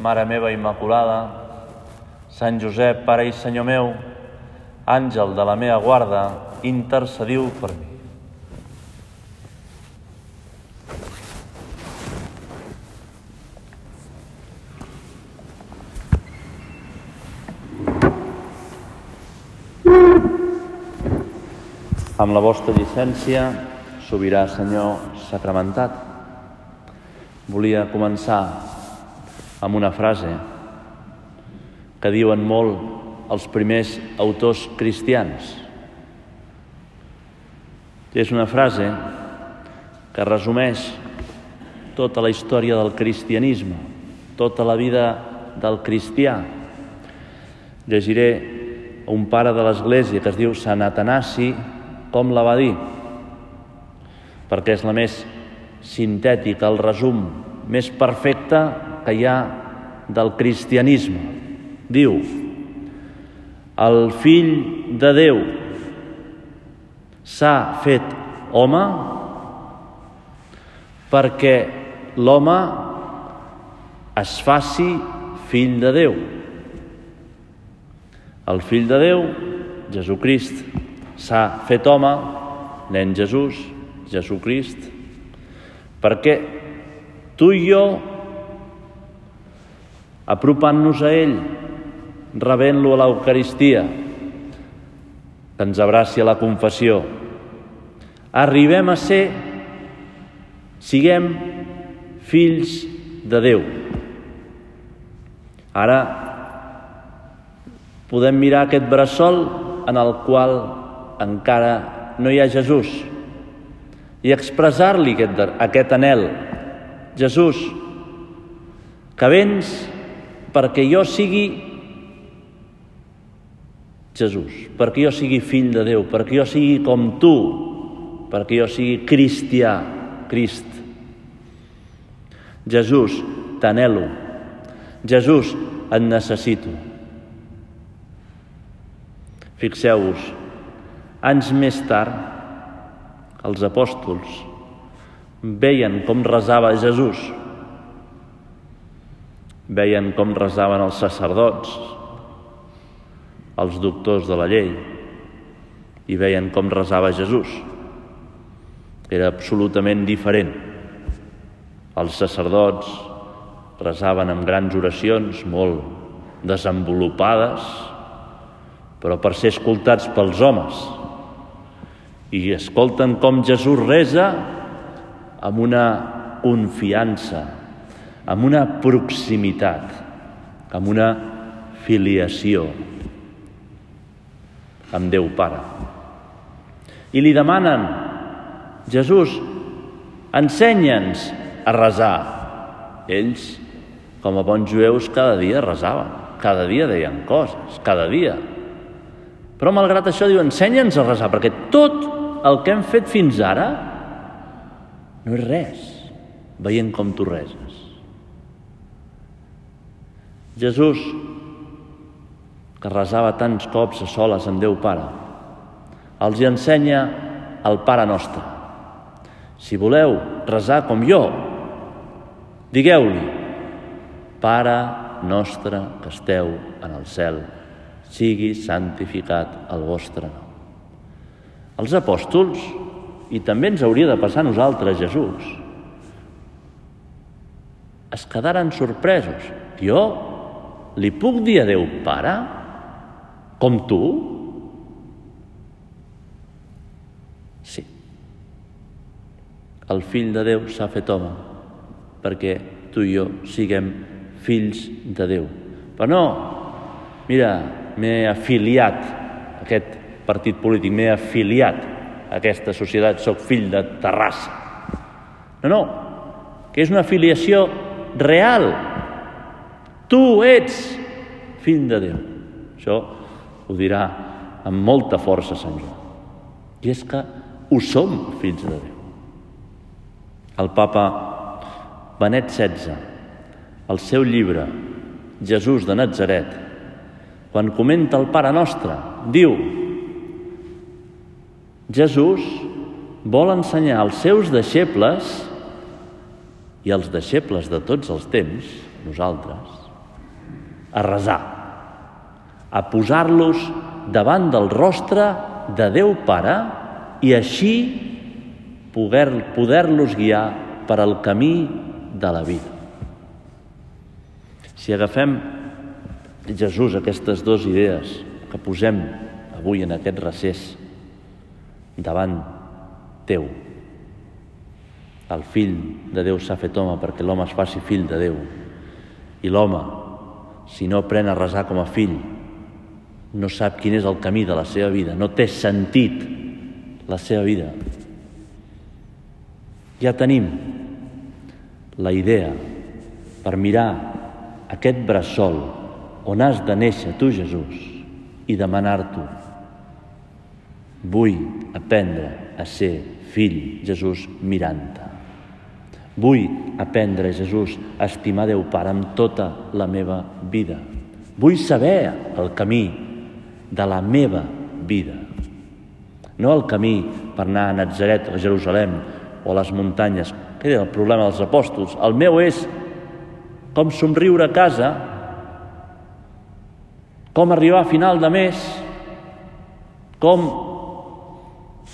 Mare meva Immaculada, Sant Josep, Pare i Senyor meu, àngel de la meva guarda, intercediu per mi. Amb la vostra llicència, sobirà Senyor sacramentat. Volia començar amb una frase que diuen molt els primers autors cristians. És una frase que resumeix tota la història del cristianisme, tota la vida del cristià. Llegiré un pare de l'Església que es diu Sant Atanasi, com la va dir, perquè és la més sintètica, el resum més perfecte que hi ha del cristianisme. Diu, el fill de Déu s'ha fet home perquè l'home es faci fill de Déu. El fill de Déu, Jesucrist, s'ha fet home, nen Jesús, Jesucrist, perquè tu i jo apropant-nos a ell, rebent-lo a l'Eucaristia, que ens abraci a la confessió. Arribem a ser, siguem fills de Déu. Ara podem mirar aquest bressol en el qual encara no hi ha Jesús i expressar-li aquest, aquest anel. Jesús, que vens perquè jo sigui Jesús, perquè jo sigui fill de Déu, perquè jo sigui com tu, perquè jo sigui cristià, Crist. Jesús, t'anelo. Jesús, et necessito. Fixeu-vos, anys més tard, els apòstols veien com resava Jesús veien com resaven els sacerdots, els doctors de la llei, i veien com resava Jesús. Era absolutament diferent. Els sacerdots resaven amb grans oracions molt desenvolupades, però per ser escoltats pels homes. I escolten com Jesús resa amb una confiança, amb una proximitat, amb una filiació amb Déu Pare. I li demanen, Jesús, ensenya'ns a resar. Ells, com a bons jueus, cada dia resaven, cada dia deien coses, cada dia. Però malgrat això diu, ensenya'ns a resar, perquè tot el que hem fet fins ara no és res, veient com tu reses. Jesús, que resava tants cops a soles amb Déu Pare, els hi ensenya el Pare Nostre. Si voleu resar com jo, digueu-li, Pare nostre que esteu en el cel, sigui santificat el vostre nom. Els apòstols, i també ens hauria de passar a nosaltres, Jesús, es quedaren sorpresos. Jo li puc dir a Déu Pare? Com tu? Sí. El fill de Déu s'ha fet home perquè tu i jo siguem fills de Déu. Però no, mira, m'he afiliat a aquest partit polític, m'he afiliat a aquesta societat, sóc fill de Terrassa. No, no, que és una afiliació real, Tu ets fill de Déu. Això ho dirà amb molta força Sant Joan. I és que ho som fills de Déu. El papa Benet XVI, el seu llibre Jesús de Nazaret, quan comenta el Pare Nostre, diu Jesús vol ensenyar als seus deixebles i als deixebles de tots els temps, nosaltres, a resar, a posar-los davant del rostre de Déu Pare i així poder-los poder guiar per al camí de la vida. Si agafem Jesús aquestes dues idees que posem avui en aquest recés davant teu, el fill de Déu s'ha fet home perquè l'home es faci fill de Déu i l'home, si no pren a resar com a fill, no sap quin és el camí de la seva vida, no té sentit la seva vida. Ja tenim la idea per mirar aquest bressol on has de néixer tu, Jesús, i demanar-t'ho. Vull aprendre a ser fill, Jesús, mirant-te. Vull aprendre, Jesús, a estimar Déu Pare amb tota la meva vida. Vull saber el camí de la meva vida. No el camí per anar a Nazaret a Jerusalem o a les muntanyes, que era el problema dels apòstols. El meu és com somriure a casa, com arribar a final de mes, com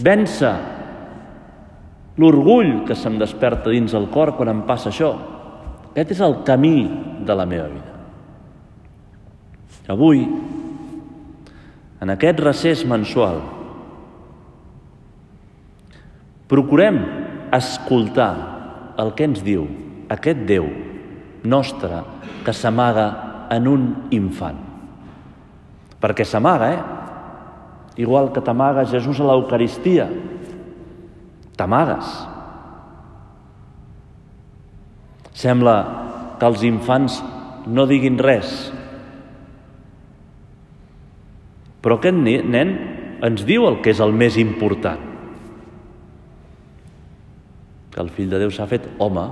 vèncer l'orgull que se'm desperta dins el cor quan em passa això. Aquest és el camí de la meva vida. Avui en aquest recés mensual, procurem escoltar el que ens diu aquest Déu nostre que s'amaga en un infant. Perquè s'amaga, eh? Igual que t'amaga Jesús a l'Eucaristia. T'amagues. Sembla que els infants no diguin res, però aquest nen ens diu el que és el més important. Que el fill de Déu s'ha fet home,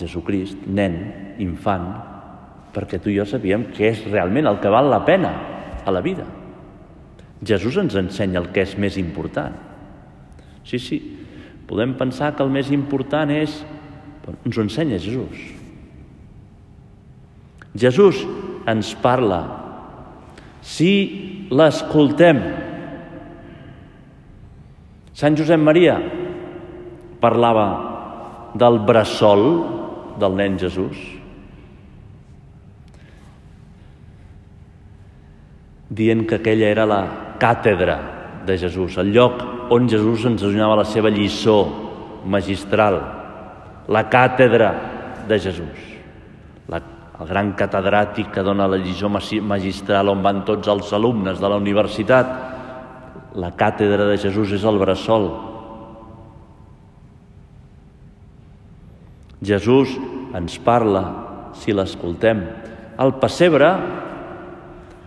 Jesucrist, nen, infant, perquè tu i jo sabíem què és realment el que val la pena a la vida. Jesús ens ensenya el que és més important. Sí, sí, podem pensar que el més important és... Ens ho ensenya Jesús. Jesús ens parla si l'escoltem. Sant Josep Maria parlava del bressol del nen Jesús. dient que aquella era la càtedra de Jesús, el lloc on Jesús ens donava la seva lliçó magistral, la càtedra de Jesús el gran catedràtic que dona la lliçó magistral on van tots els alumnes de la universitat. La càtedra de Jesús és el bressol. Jesús ens parla, si l'escoltem. El pessebre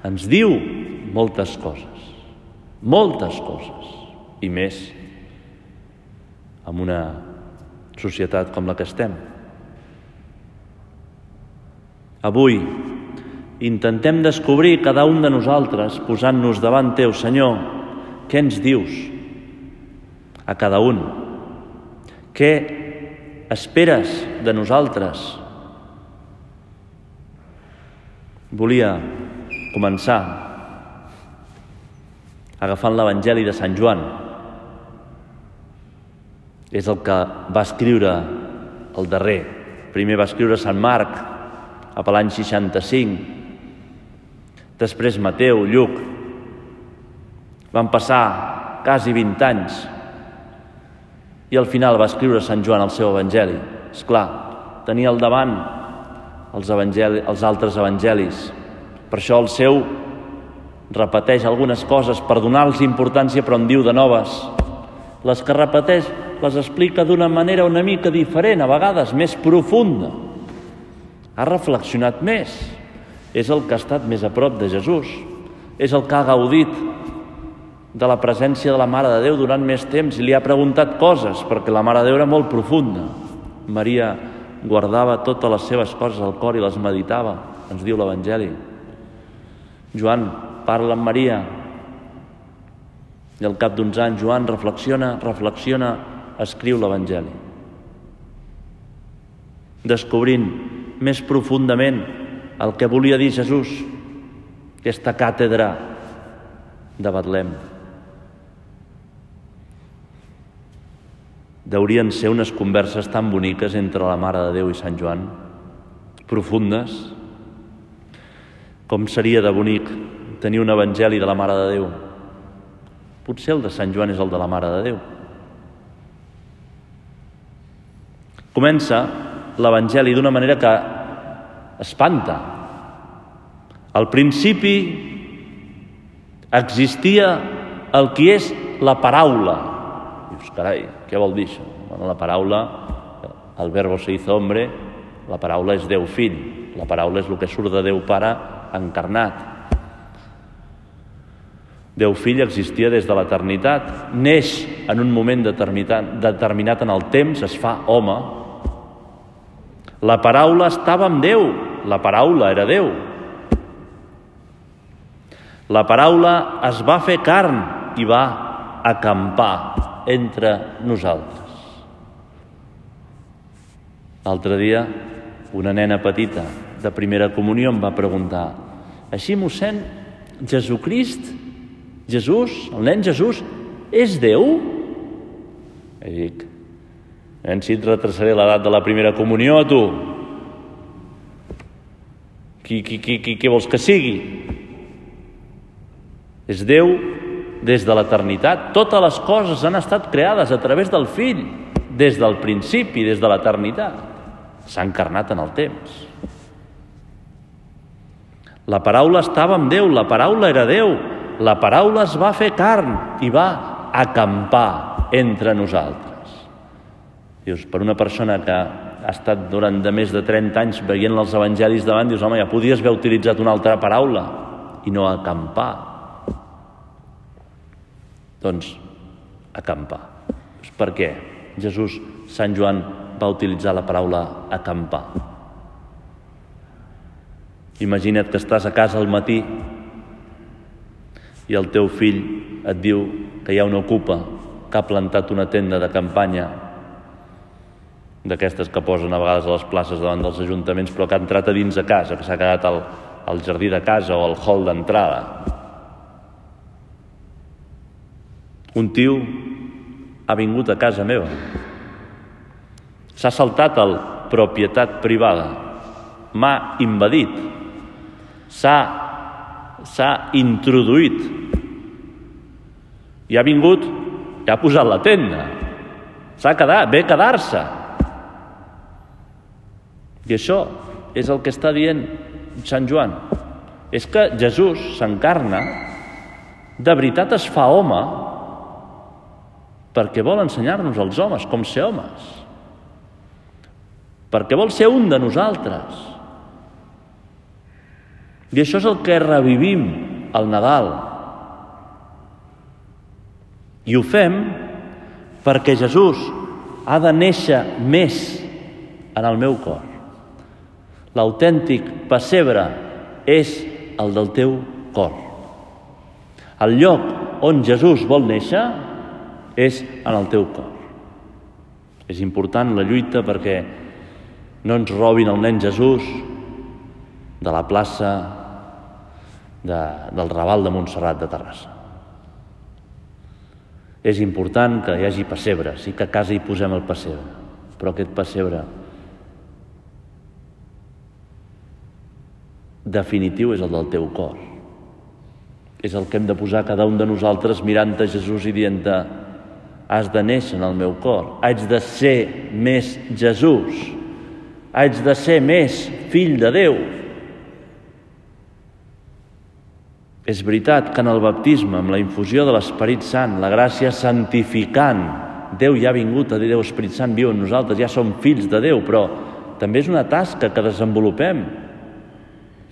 ens diu moltes coses, moltes coses, i més en una societat com la que estem. Avui intentem descobrir cada un de nosaltres, posant-nos davant teu, Senyor, què ens dius a cada un? Què esperes de nosaltres? Volia començar agafant l'Evangeli de Sant Joan. És el que va escriure el darrer. Primer va escriure Sant Marc, a l'any 65. Després Mateu, Lluc. Van passar quasi 20 anys i al final va escriure Sant Joan el seu evangeli. És clar, tenia al davant els, evangeli, els altres evangelis. Per això el seu repeteix algunes coses per donar-los importància, però en diu de noves. Les que repeteix les explica d'una manera una mica diferent, a vegades més profunda ha reflexionat més és el que ha estat més a prop de Jesús, és el que ha gaudit de la presència de la Mare de Déu durant més temps i li ha preguntat coses, perquè la Mare de Déu era molt profunda. Maria guardava totes les seves coses al cor i les meditava, ens diu l'Evangeli. Joan parla amb Maria i al cap d'uns anys Joan reflexiona, reflexiona, escriu l'Evangeli. Descobrint més profundament el que volia dir Jesús, aquesta càtedra de Betlem. Deurien ser unes converses tan boniques entre la Mare de Déu i Sant Joan, profundes. Com seria de bonic tenir un evangeli de la Mare de Déu? Potser el de Sant Joan és el de la Mare de Déu. Comença l'Evangeli d'una manera que espanta. Al principi existia el que és la paraula. Dius, carai, què vol dir això? Bueno, la paraula, el verbo se hizo hombre, la paraula és Déu fill, la paraula és el que surt de Déu pare encarnat. Déu fill existia des de l'eternitat, neix en un moment determinat en el temps, es fa home. La paraula estava amb Déu, la paraula era Déu. La paraula es va fer carn i va acampar entre nosaltres. L'altre dia, una nena petita de primera comunió em va preguntar així, mossèn, Jesucrist, Jesús, el nen Jesús, és Déu? I dic, nen, si et retrasaré l'edat de la primera comunió a tu, qui, qui, qui, qui, què vols que sigui? És Déu des de l'eternitat. Totes les coses han estat creades a través del Fill, des del principi, des de l'eternitat. S'ha encarnat en el temps. La paraula estava amb Déu, la paraula era Déu, la paraula es va fer carn i va acampar entre nosaltres. Dius, per una persona que ha estat durant de més de 30 anys veient els evangelis davant, dius, home, ja podies haver utilitzat una altra paraula i no acampar. Doncs, acampar. Doncs per què? Jesús, Sant Joan, va utilitzar la paraula acampar. Imagina't que estàs a casa al matí i el teu fill et diu que hi ha una ocupa que ha plantat una tenda de campanya d'aquestes que posen a vegades a les places davant dels ajuntaments, però que ha entrat a dins de casa, que s'ha quedat al, al jardí de casa o al hall d'entrada. Un tio ha vingut a casa meva. S'ha saltat el propietat privada. M'ha invadit. S'ha introduït. I ha vingut i ha posat la tenda. S'ha quedat, ve a quedar-se. I això és el que està dient Sant Joan. És que Jesús s'encarna, de veritat es fa home, perquè vol ensenyar-nos als homes com ser homes. Perquè vol ser un de nosaltres. I això és el que revivim al Nadal. I ho fem perquè Jesús ha de néixer més en el meu cor. L'autèntic pessebre és el del teu cor. El lloc on Jesús vol néixer és en el teu cor. És important la lluita perquè no ens robin el nen Jesús de la plaça de, del Raval de Montserrat de Terrassa. És important que hi hagi pessebre, sí que a casa hi posem el pessebre, però aquest pessebre definitiu és el del teu cor. És el que hem de posar cada un de nosaltres mirant a Jesús i dient has de néixer en el meu cor, haig de ser més Jesús, haig de ser més fill de Déu. És veritat que en el baptisme, amb la infusió de l'Esperit Sant, la gràcia santificant, Déu ja ha vingut, a Déu Esperit Sant viu en nosaltres, ja som fills de Déu, però també és una tasca que desenvolupem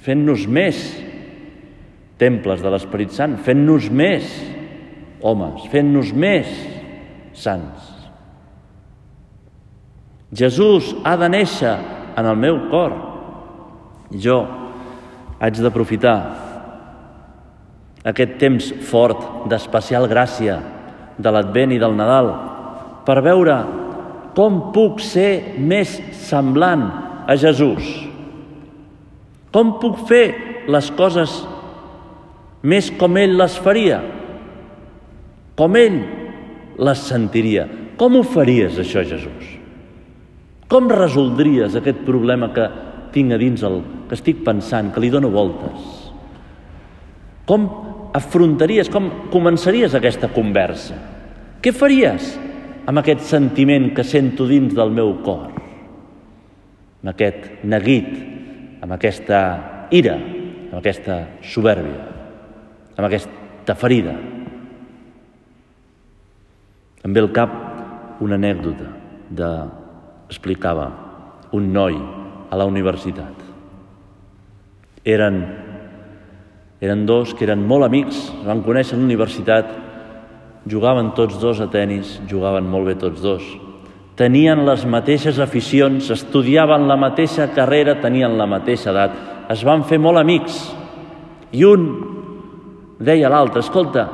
fent-nos més temples de l'Esperit Sant, fent-nos més homes, fent-nos més sants. Jesús ha de néixer en el meu cor. Jo haig d'aprofitar aquest temps fort d'especial gràcia de l'Advent i del Nadal per veure com puc ser més semblant a Jesús. Com puc fer les coses més com ell les faria? Com ell les sentiria? Com ho faries, això, Jesús? Com resoldries aquest problema que tinc a dins el que estic pensant, que li dono voltes? Com afrontaries, com començaries aquesta conversa? Què faries amb aquest sentiment que sento dins del meu cor? Amb aquest neguit, amb aquesta ira, amb aquesta soberbia, amb aquesta ferida. Em ve al cap una anècdota de explicava un noi a la universitat. Eren, eren dos que eren molt amics, es van conèixer a la universitat, jugaven tots dos a tennis, jugaven molt bé tots dos. Tenien les mateixes aficions, estudiaven la mateixa carrera, tenien la mateixa edat, es van fer molt amics. I un deia a l'altre, escolta,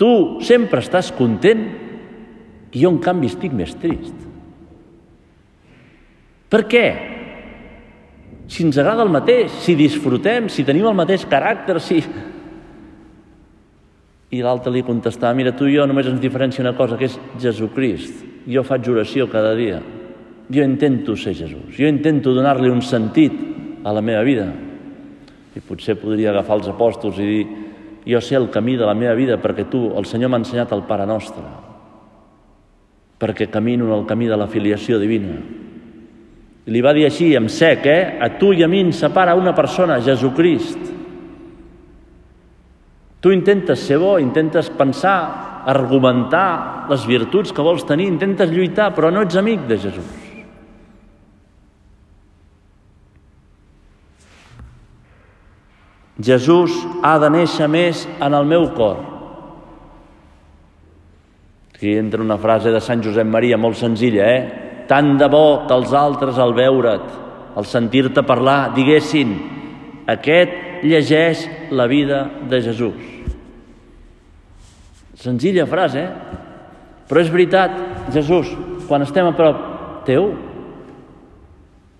tu sempre estàs content i jo en canvi estic més trist. Per què? Si ens agrada el mateix, si disfrutem, si tenim el mateix caràcter, si... I l'altre li contestava, mira, tu i jo només ens diferencia una cosa, que és Jesucrist. Jo faig oració cada dia. Jo intento ser Jesús. Jo intento donar-li un sentit a la meva vida. I potser podria agafar els apòstols i dir, jo sé el camí de la meva vida perquè tu, el Senyor m'ha ensenyat el Pare Nostre, perquè camino en el camí de la filiació divina, i li va dir així, amb sec, eh? A tu i a mi ens separa una persona, Jesucrist. Tu intentes ser bo, intentes pensar, argumentar les virtuts que vols tenir, intentes lluitar, però no ets amic de Jesús. Jesús ha de néixer més en el meu cor. Aquí entra una frase de Sant Josep Maria molt senzilla, eh? Tant de bo que els altres al veure't, al sentir-te parlar, diguessin aquest llegeix la vida de Jesús. Senzilla frase, eh? Però és veritat, Jesús, quan estem a prop teu,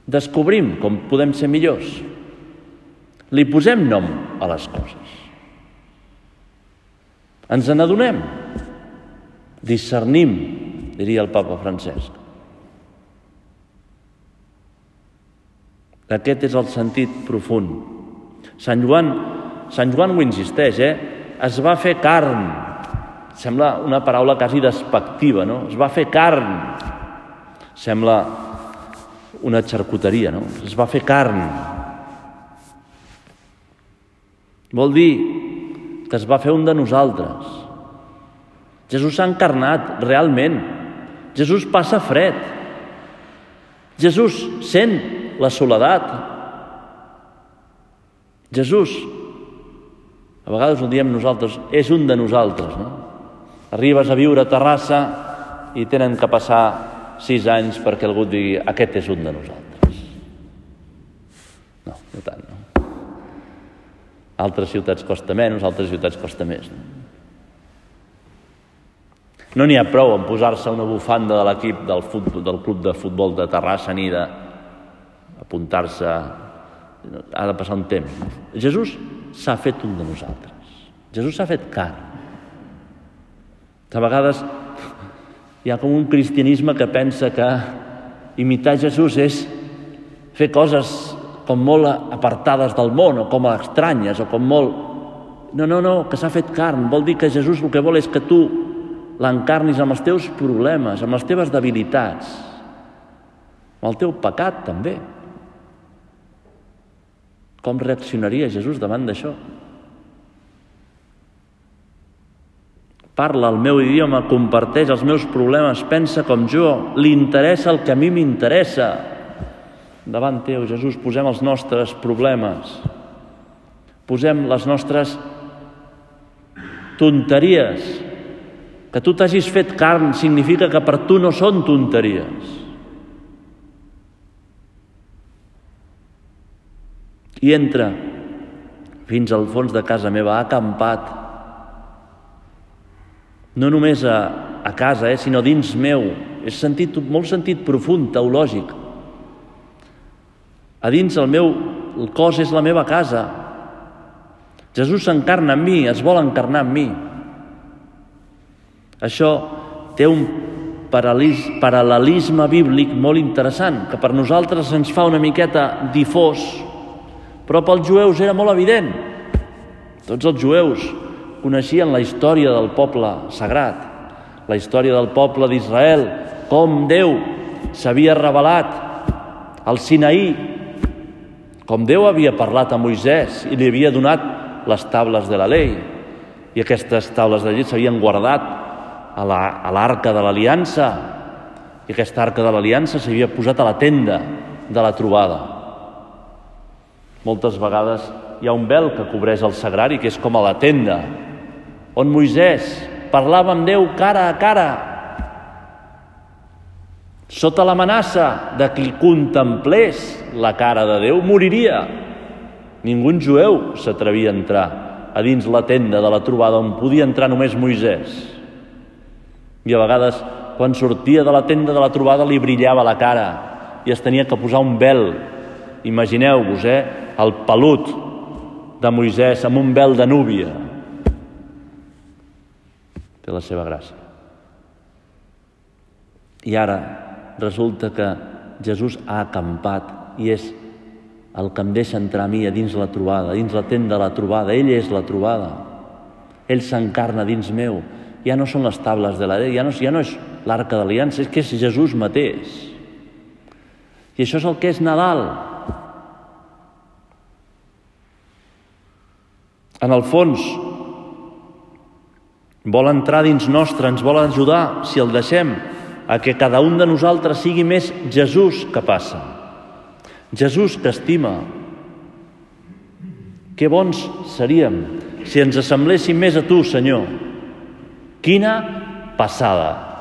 descobrim com podem ser millors. Li posem nom a les coses. Ens n'adonem. Discernim, diria el papa Francesc. Aquest és el sentit profund. Sant Joan, Sant Joan ho insisteix, eh? Es va fer carn. Sembla una paraula quasi despectiva, no? Es va fer carn. Sembla una xarcuteria, no? Es va fer carn. Vol dir que es va fer un de nosaltres. Jesús s'ha encarnat, realment. Jesús passa fred. Jesús sent la soledat. Jesús, a vegades ho diem nosaltres, és un de nosaltres. No? Arribes a viure a Terrassa i tenen que passar sis anys perquè algú digui aquest és un de nosaltres. No, no tant, no. Altres ciutats costa menys, altres ciutats costa més. No? No n'hi ha prou en posar-se una bufanda de l'equip del, futbol, del club de futbol de Terrassa ni de, apuntar-se, ha de passar un temps. Jesús s'ha fet un de nosaltres. Jesús s'ha fet carn. A vegades hi ha com un cristianisme que pensa que imitar Jesús és fer coses com molt apartades del món o com estranyes o com molt... No, no, no, que s'ha fet carn. Vol dir que Jesús el que vol és que tu l'encarnis amb els teus problemes, amb les teves debilitats, amb el teu pecat també. Com reaccionaria Jesús davant d'això? Parla el meu idioma, comparteix els meus problemes, pensa com jo, li interessa el que a mi m'interessa. davant teu, Jesús, posem els nostres problemes, posem les nostres tonteries. Que tu t'hagis fet carn significa que per tu no són tonteries. I entra fins al fons de casa meva, ha acampat. No només a, a casa, eh, sinó dins meu. És sentit, molt sentit profund, teològic. A dins el meu el cos és la meva casa. Jesús s'encarna en mi, es vol encarnar en mi. Això té un paral·lelisme bíblic molt interessant, que per nosaltres ens fa una miqueta difós, però pels jueus era molt evident. Tots els jueus coneixien la història del poble sagrat, la història del poble d'Israel, com Déu s'havia revelat al Sinaí, com Déu havia parlat a Moisès i li havia donat les tables de la llei. I aquestes tables de la llei s'havien guardat a l'arca la, de l'aliança i aquesta arca de l'aliança s'havia posat a la tenda de la trobada. Moltes vegades hi ha un vel que cobreix el sagrari, que és com a la tenda, on Moisès parlava amb Déu cara a cara, sota l'amenaça de qui contemplés la cara de Déu, moriria. Ningú jueu s'atrevia a entrar a dins la tenda de la trobada on podia entrar només Moisès. I a vegades, quan sortia de la tenda de la trobada, li brillava la cara i es tenia que posar un vel. Imagineu-vos, eh? el pelut de Moisès amb un vel de núvia. Té la seva gràcia. I ara resulta que Jesús ha acampat i és el que em deixa entrar a mi a dins la trobada, dins la tenda de la trobada. Ell és la trobada. Ell s'encarna dins meu. Ja no són les tables de la ja no, ja no és l'arca d'aliança, és que és Jesús mateix. I això és el que és Nadal. en el fons, vol entrar dins nostre, ens vol ajudar, si el deixem, a que cada un de nosaltres sigui més Jesús que passa. Jesús que estima. Que bons seríem si ens assembléssim més a tu, Senyor. Quina passada!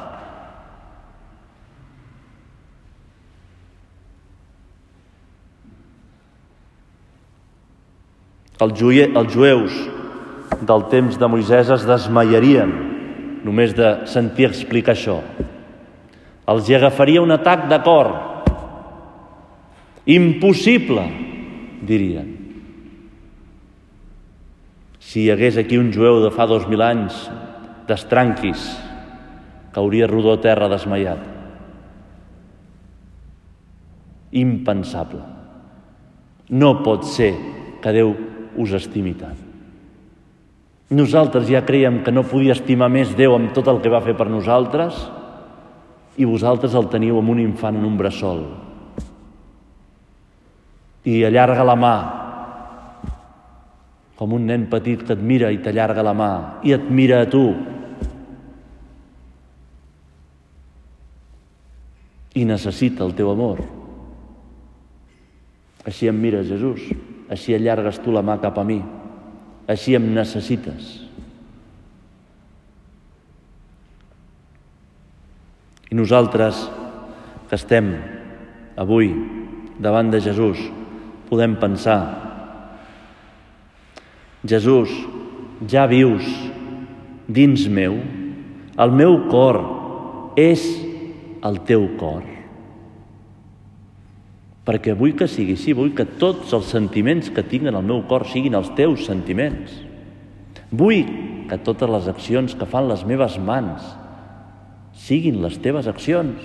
Els, els jueus del temps de Moisès es desmaiarien només de sentir explicar això. Els hi agafaria un atac de cor. Impossible, dirien. Si hi hagués aquí un jueu de fa dos mil anys, d'estranquis, cauria rodó a terra desmaiat. Impensable. No pot ser que Déu us estimi tant. Nosaltres ja creiem que no podia estimar més Déu amb tot el que va fer per nosaltres i vosaltres el teniu amb un infant en un bressol. I allarga la mà com un nen petit que et mira i t'allarga la mà i et mira a tu. I necessita el teu amor. Així em mira Jesús. Així allargues tu la mà cap a mi. Així em necessites. I nosaltres, que estem avui davant de Jesús, podem pensar Jesús, ja vius dins meu, el meu cor és el teu cor perquè vull que sigui així, vull que tots els sentiments que tinc en el meu cor siguin els teus sentiments. Vull que totes les accions que fan les meves mans siguin les teves accions.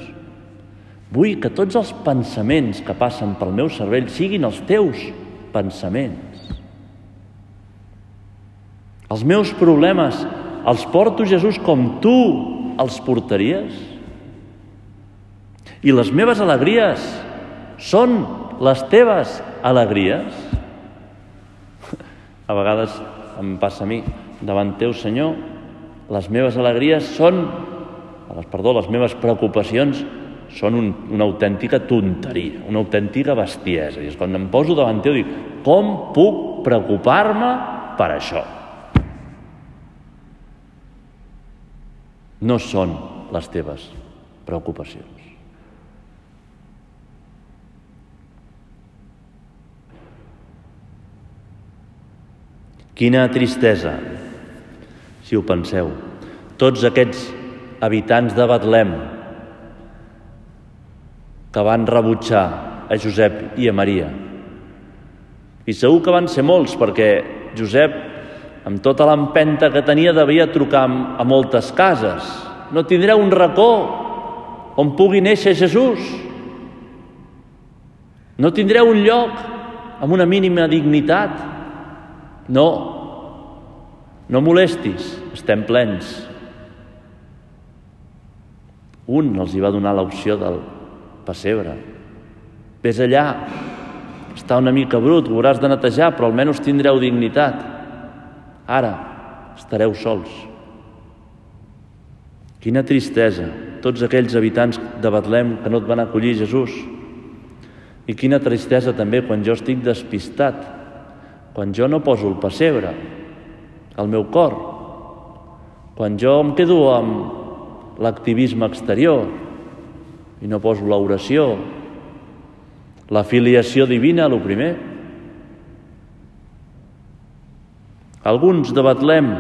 Vull que tots els pensaments que passen pel meu cervell siguin els teus pensaments. Els meus problemes els porto, Jesús, com tu els portaries? I les meves alegries són les teves alegries? A vegades em passa a mi, davant teu, Senyor, les meves alegries són, perdó, les meves preocupacions són un, una autèntica tonteria, una autèntica bestiesa. I és quan em poso davant teu dic, com puc preocupar-me per això? No són les teves preocupacions. Quina tristesa, si ho penseu. Tots aquests habitants de Betlem que van rebutjar a Josep i a Maria. I segur que van ser molts, perquè Josep, amb tota l'empenta que tenia, devia trucar a moltes cases. No tindreu un racó on pugui néixer Jesús. No tindreu un lloc amb una mínima dignitat. No, no molestis, estem plens. Un els hi va donar l'opció del pessebre. Ves allà, està una mica brut, ho hauràs de netejar, però almenys tindreu dignitat. Ara estareu sols. Quina tristesa, tots aquells habitants de Betlem que no et van acollir Jesús. I quina tristesa també quan jo estic despistat, quan jo no poso el pessebre al meu cor, quan jo em quedo amb l'activisme exterior i no poso l'oració, la filiació divina, el primer. Alguns de Betlem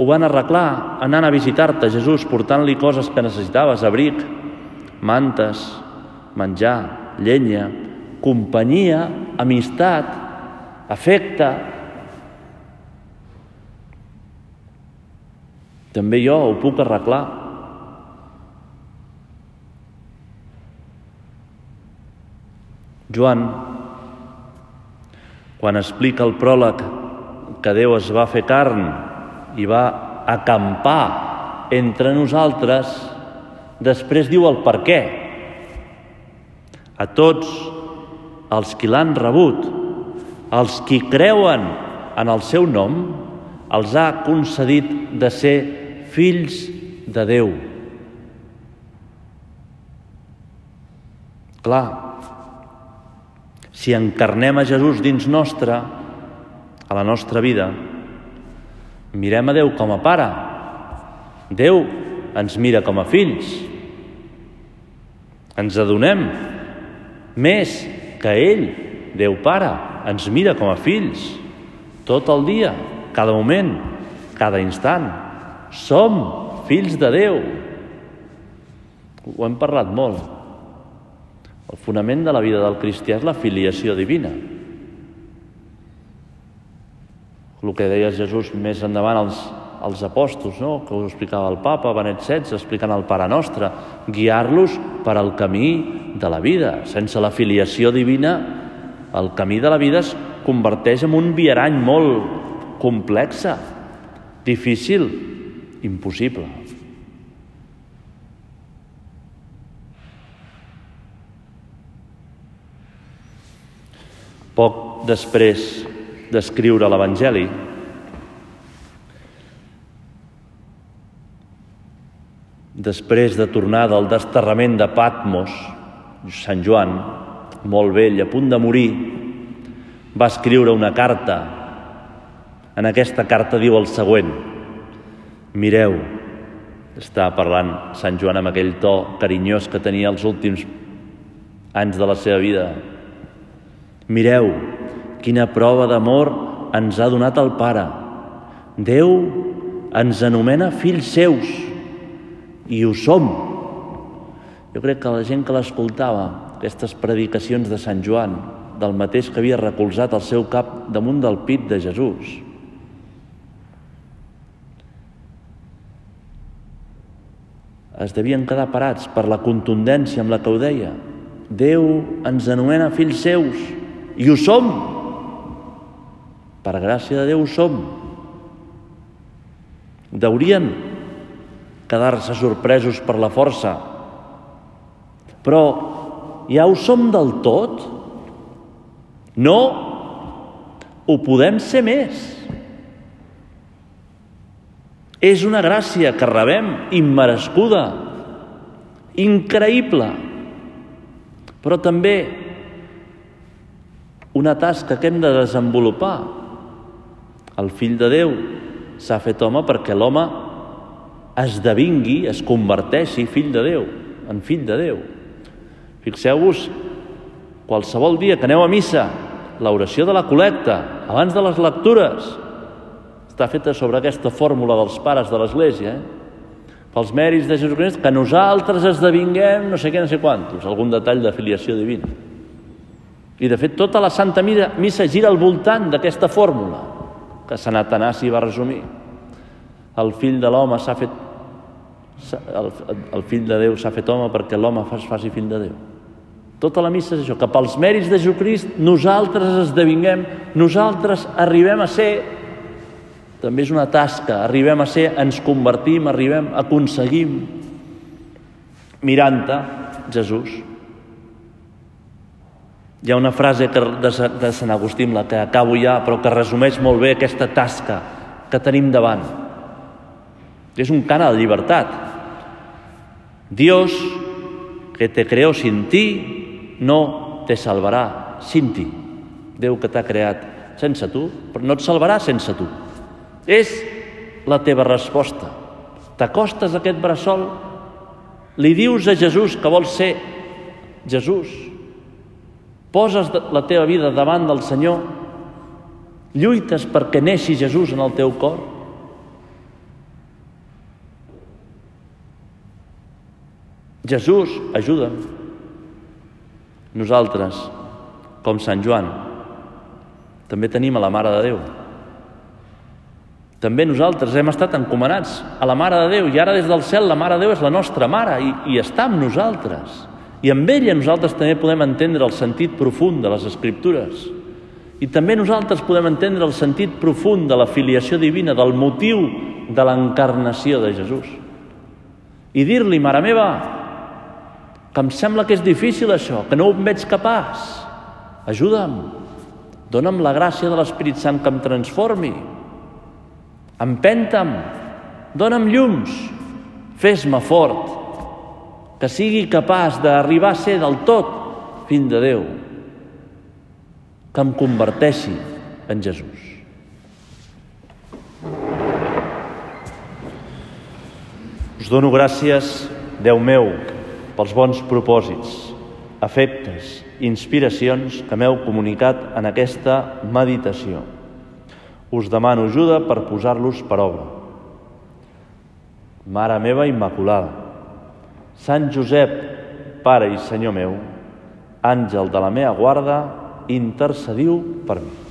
ho van arreglar anant a visitar-te, Jesús, portant-li coses que necessitaves, abric, mantes, menjar, llenya, companyia, amistat, afecte. També jo ho puc arreglar. Joan, quan explica el pròleg que Déu es va fer carn i va acampar entre nosaltres, després diu el per què. A tots els qui l'han rebut, els qui creuen en el seu nom, els ha concedit de ser fills de Déu. Clar, si encarnem a Jesús dins nostre, a la nostra vida, mirem a Déu com a pare. Déu ens mira com a fills. Ens adonem més que ell, Déu Pare, ens mira com a fills tot el dia, cada moment, cada instant. Som fills de Déu. Ho hem parlat molt. El fonament de la vida del cristià és la filiació divina. El que deia Jesús més endavant als, als apòstols, no? que ho explicava el papa Benet XVI, explicant el Pare Nostre, guiar-los per al camí de la vida. Sense la filiació divina, el camí de la vida es converteix en un viarany molt complexa, difícil, impossible. Poc després d'escriure l'Evangeli, després de tornar del desterrament de Patmos, Sant Joan, molt vell, a punt de morir, va escriure una carta. En aquesta carta diu el següent. Mireu, està parlant Sant Joan amb aquell to carinyós que tenia els últims anys de la seva vida. Mireu, quina prova d'amor ens ha donat el Pare. Déu ens anomena fills seus i ho som. Jo crec que la gent que l'escoltava, aquestes predicacions de Sant Joan, del mateix que havia recolzat el seu cap damunt del pit de Jesús, es devien quedar parats per la contundència amb la que ho deia. Déu ens anomena fills seus i ho som. Per gràcia de Déu ho som. Deurien quedar-se sorpresos per la força. Però ja ho som del tot? No, ho podem ser més. És una gràcia que rebem immerescuda. increïble, però també una tasca que hem de desenvolupar. El fill de Déu s'ha fet home perquè l'home esdevingui, es converteixi fill de Déu, en fill de Déu. Fixeu-vos, qualsevol dia que aneu a missa, l'oració de la col·lecta, abans de les lectures, està feta sobre aquesta fórmula dels pares de l'Església, eh? pels mèrits de Jesucrist, que nosaltres esdevinguem no sé què, no sé quantos, algun detall de filiació divina. I de fet tota la Santa Missa gira al voltant d'aquesta fórmula que Sant Atanasi va resumir. El fill de l'home s'ha fet el, el fill de Déu s'ha fet home perquè l'home es faci fill de Déu. Tota la missa és això, que pels mèrits de Jesucrist nosaltres esdevinguem, nosaltres arribem a ser, també és una tasca, arribem a ser, ens convertim, arribem, aconseguim, mirant-te, Jesús. Hi ha una frase que, de, de Sant Agustí, la que acabo ja, però que resumeix molt bé aquesta tasca que tenim davant. És un cant a la llibertat. Dios, que te creó sin ti, no te salvarà sin ti. Déu que t'ha creat sense tu, però no et salvarà sense tu. És la teva resposta. T'acostes a aquest bressol, li dius a Jesús que vols ser Jesús, poses la teva vida davant del Senyor, lluites perquè neixi Jesús en el teu cor. Jesús, ajuda'm. Nosaltres, com Sant Joan, també tenim a la Mare de Déu. També nosaltres hem estat encomanats a la Mare de Déu i ara des del cel la Mare de Déu és la nostra Mare i, i està amb nosaltres. I amb ella nosaltres també podem entendre el sentit profund de les Escriptures. I també nosaltres podem entendre el sentit profund de la filiació divina, del motiu de l'encarnació de Jesús. I dir-li, mare meva, que em sembla que és difícil això, que no ho veig capaç. Ajuda'm, dona'm la gràcia de l'Espírit Sant que em transformi. Empenta'm, dona'm llums, fes-me fort, que sigui capaç d'arribar a ser del tot fill de Déu, que em converteixi en Jesús. Us dono gràcies, Déu meu, pels bons propòsits, efectes, inspiracions que m'heu comunicat en aquesta meditació. Us demano ajuda per posar-los per obra. Mare meva Immaculada, Sant Josep, Pare i Senyor meu, àngel de la meva guarda, intercediu per mi.